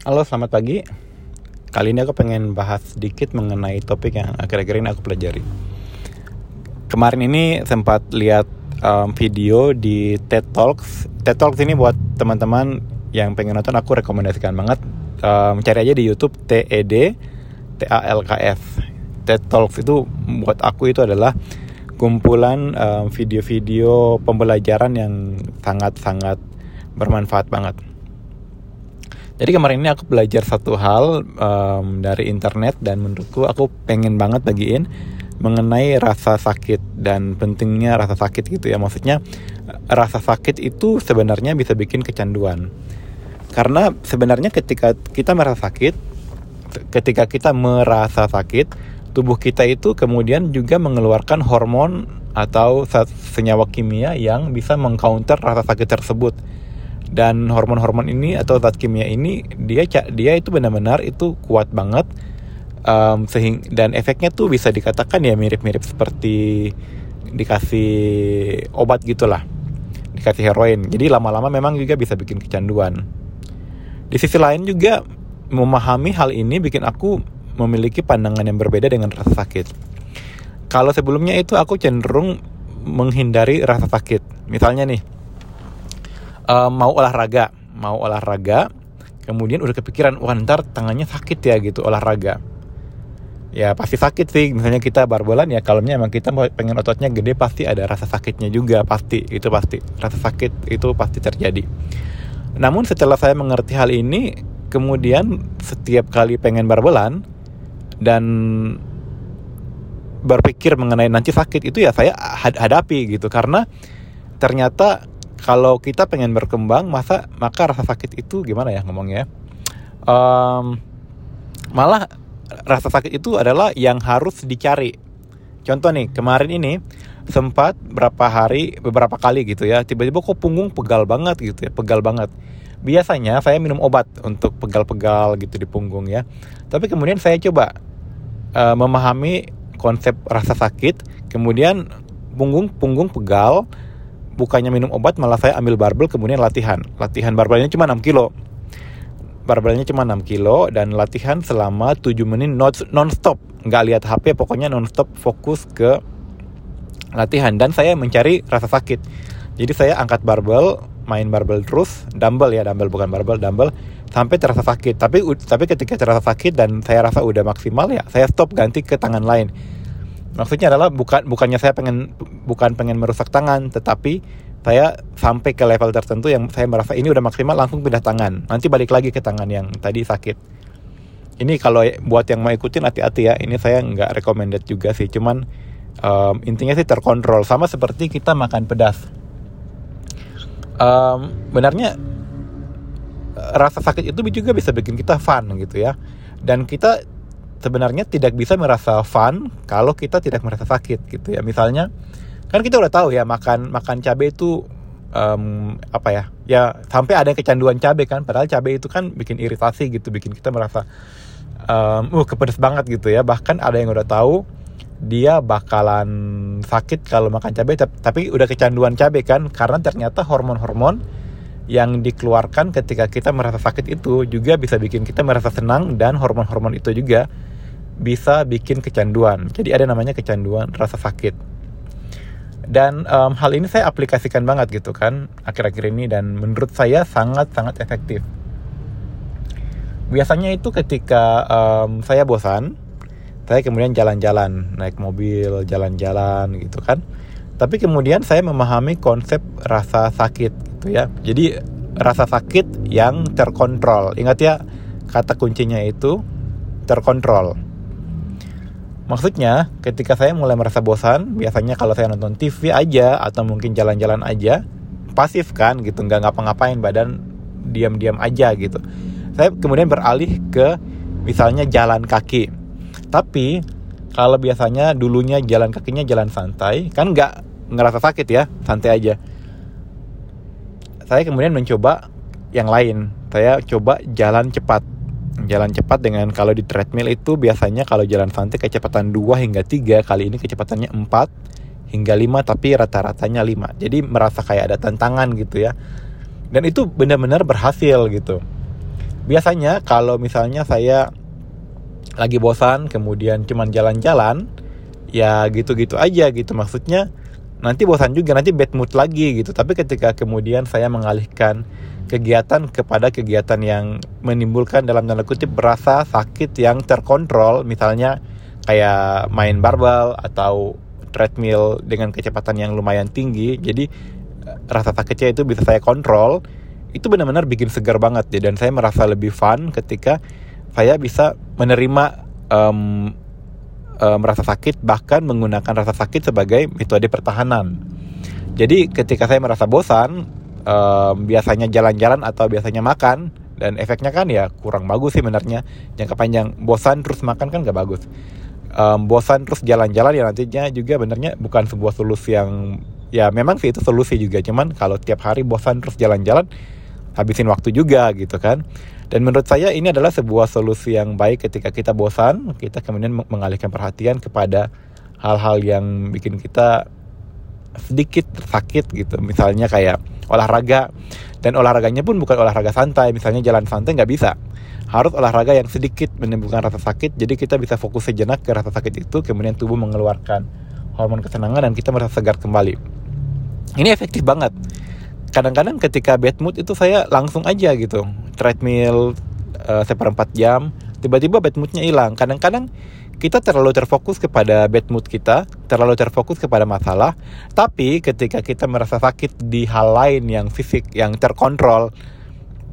Halo, selamat pagi. Kali ini aku pengen bahas sedikit mengenai topik yang akhir-akhir ini aku pelajari. Kemarin ini sempat lihat um, video di TED Talks. TED Talks ini buat teman-teman yang pengen nonton aku rekomendasikan banget. Um, cari aja di YouTube TED T A L K S. TED Talks itu buat aku itu adalah kumpulan um, video-video pembelajaran yang sangat-sangat bermanfaat banget. Jadi kemarin ini aku belajar satu hal um, dari internet dan menurutku aku pengen banget bagiin mengenai rasa sakit dan pentingnya rasa sakit gitu ya. Maksudnya rasa sakit itu sebenarnya bisa bikin kecanduan. Karena sebenarnya ketika kita merasa sakit, ketika kita merasa sakit, tubuh kita itu kemudian juga mengeluarkan hormon atau senyawa kimia yang bisa mengcounter rasa sakit tersebut dan hormon-hormon ini atau zat kimia ini dia dia itu benar-benar itu kuat banget um, sehingga dan efeknya tuh bisa dikatakan ya mirip-mirip seperti dikasih obat gitulah dikasih heroin. Jadi lama-lama memang juga bisa bikin kecanduan. Di sisi lain juga memahami hal ini bikin aku memiliki pandangan yang berbeda dengan rasa sakit. Kalau sebelumnya itu aku cenderung menghindari rasa sakit. Misalnya nih uh, mau olahraga mau olahraga kemudian udah kepikiran wah ntar tangannya sakit ya gitu olahraga. Ya pasti sakit sih misalnya kita barbolan ya kalau emang kita pengen ototnya gede pasti ada rasa sakitnya juga pasti itu pasti rasa sakit itu pasti terjadi. Namun setelah saya mengerti hal ini kemudian setiap kali pengen barbolan dan berpikir mengenai nanti sakit itu ya saya hadapi gitu karena ternyata kalau kita pengen berkembang masa maka rasa sakit itu gimana ya ngomongnya um, malah rasa sakit itu adalah yang harus dicari. Contoh nih kemarin ini sempat berapa hari beberapa kali gitu ya tiba-tiba kok punggung pegal banget gitu ya pegal banget. Biasanya saya minum obat untuk pegal-pegal gitu di punggung ya. Tapi kemudian saya coba uh, memahami konsep rasa sakit kemudian punggung punggung pegal bukannya minum obat malah saya ambil barbel kemudian latihan. Latihan barbelnya cuma 6 kilo. Barbelnya cuma 6 kilo dan latihan selama 7 menit non-stop. Nggak lihat HP, pokoknya non-stop fokus ke latihan. Dan saya mencari rasa sakit. Jadi saya angkat barbel, main barbel terus, dumbbell ya, dumbbell bukan barbel, dumbbell sampai terasa sakit. Tapi tapi ketika terasa sakit dan saya rasa udah maksimal ya, saya stop ganti ke tangan lain maksudnya adalah bukan bukannya saya pengen bukan pengen merusak tangan tetapi saya sampai ke level tertentu yang saya merasa ini udah maksimal langsung pindah tangan. Nanti balik lagi ke tangan yang tadi sakit. Ini kalau buat yang mau ikutin hati-hati ya. Ini saya nggak recommended juga sih. Cuman um, intinya sih terkontrol. Sama seperti kita makan pedas. Um, benarnya rasa sakit itu juga bisa bikin kita fun gitu ya. Dan kita sebenarnya tidak bisa merasa fun kalau kita tidak merasa sakit gitu ya. Misalnya kan kita udah tahu ya makan makan cabai itu um, apa ya ya sampai ada kecanduan cabai kan padahal cabai itu kan bikin iritasi gitu bikin kita merasa um, uh kepedes banget gitu ya. Bahkan ada yang udah tahu dia bakalan sakit kalau makan cabai tapi udah kecanduan cabai kan karena ternyata hormon-hormon yang dikeluarkan ketika kita merasa sakit itu juga bisa bikin kita merasa senang dan hormon-hormon itu juga bisa bikin kecanduan. Jadi ada namanya kecanduan rasa sakit. Dan um, hal ini saya aplikasikan banget gitu kan akhir-akhir ini dan menurut saya sangat-sangat efektif. Biasanya itu ketika um, saya bosan, saya kemudian jalan-jalan, naik mobil, jalan-jalan gitu kan. Tapi kemudian saya memahami konsep rasa sakit gitu ya. Jadi rasa sakit yang terkontrol. Ingat ya kata kuncinya itu terkontrol Maksudnya, ketika saya mulai merasa bosan, biasanya kalau saya nonton TV aja atau mungkin jalan-jalan aja, pasif kan gitu, nggak ngapa-ngapain badan diam-diam aja gitu. Saya kemudian beralih ke misalnya jalan kaki. Tapi kalau biasanya dulunya jalan kakinya jalan santai, kan nggak ngerasa sakit ya, santai aja. Saya kemudian mencoba yang lain. Saya coba jalan cepat jalan cepat dengan kalau di treadmill itu biasanya kalau jalan santai kecepatan 2 hingga 3 kali ini kecepatannya 4 hingga 5 tapi rata-ratanya 5 jadi merasa kayak ada tantangan gitu ya. Dan itu benar-benar berhasil gitu. Biasanya kalau misalnya saya lagi bosan kemudian cuman jalan-jalan ya gitu-gitu aja gitu. Maksudnya nanti bosan juga nanti bad mood lagi gitu. Tapi ketika kemudian saya mengalihkan kegiatan kepada kegiatan yang menimbulkan dalam tanda kutip berasa sakit yang terkontrol misalnya kayak main barbel atau treadmill dengan kecepatan yang lumayan tinggi jadi eh, rasa sakitnya itu bisa saya kontrol itu benar-benar bikin segar banget. Ya dan saya merasa lebih fun ketika saya bisa menerima um, um, rasa sakit bahkan menggunakan rasa sakit sebagai metode pertahanan. Jadi ketika saya merasa bosan, um, biasanya jalan-jalan atau biasanya makan dan efeknya kan ya kurang bagus sih sebenarnya jangka panjang bosan terus makan kan gak bagus. Um, bosan terus jalan-jalan ya nantinya juga benernya bukan sebuah solusi yang ya memang sih itu solusi juga. Cuman kalau tiap hari bosan terus jalan-jalan habisin waktu juga gitu kan dan menurut saya ini adalah sebuah solusi yang baik ketika kita bosan kita kemudian mengalihkan perhatian kepada hal-hal yang bikin kita sedikit sakit gitu. Misalnya kayak olahraga. Dan olahraganya pun bukan olahraga santai. Misalnya jalan santai nggak bisa. Harus olahraga yang sedikit menimbulkan rasa sakit. Jadi kita bisa fokus sejenak ke rasa sakit itu kemudian tubuh mengeluarkan hormon kesenangan dan kita merasa segar kembali. Ini efektif banget kadang-kadang ketika bad mood itu saya langsung aja gitu. Treadmill uh, seperempat jam tiba-tiba bad moodnya hilang. Kadang-kadang kita terlalu terfokus kepada bad mood kita, terlalu terfokus kepada masalah, tapi ketika kita merasa sakit di hal lain yang fisik, yang terkontrol,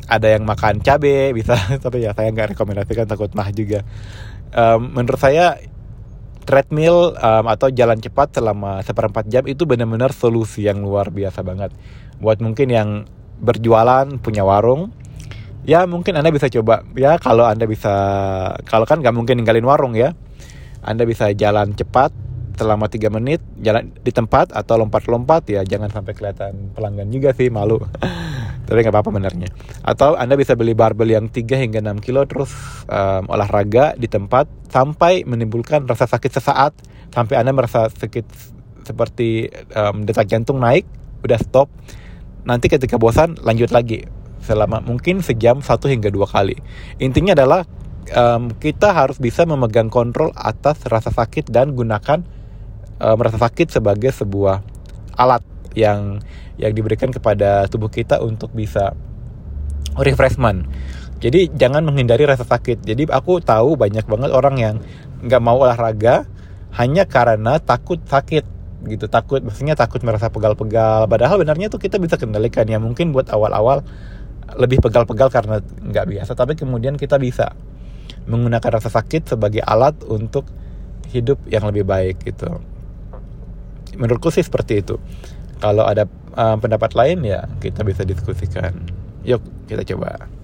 ada yang makan cabai bisa, tapi ya saya nggak rekomendasikan takut mah juga. Um, menurut saya treadmill um, atau jalan cepat selama seperempat jam itu benar-benar solusi yang luar biasa banget buat mungkin yang berjualan punya warung ya mungkin anda bisa coba. Ya kalau anda bisa kalau kan nggak mungkin ninggalin warung ya. Anda bisa jalan cepat selama 3 menit jalan di tempat atau lompat-lompat ya jangan sampai kelihatan pelanggan juga sih malu. Tapi nggak apa-apa benernya atau anda bisa beli barbel yang 3 hingga 6 kilo terus um, olahraga di tempat sampai menimbulkan rasa sakit sesaat sampai anda merasa sakit seperti um, detak jantung naik udah stop nanti ketika bosan lanjut lagi selama mungkin sejam satu hingga dua kali intinya adalah um, kita harus bisa memegang kontrol atas rasa sakit dan gunakan um, sakit sebagai sebuah alat yang yang diberikan kepada tubuh kita untuk bisa refreshment. Jadi jangan menghindari rasa sakit. Jadi aku tahu banyak banget orang yang nggak mau olahraga hanya karena takut sakit gitu takut maksudnya takut merasa pegal-pegal padahal benarnya tuh kita bisa kendalikan ya mungkin buat awal-awal lebih pegal-pegal karena nggak biasa tapi kemudian kita bisa menggunakan rasa sakit sebagai alat untuk hidup yang lebih baik gitu. Menurutku sih seperti itu. Kalau ada uh, pendapat lain ya kita bisa diskusikan. Yuk kita coba.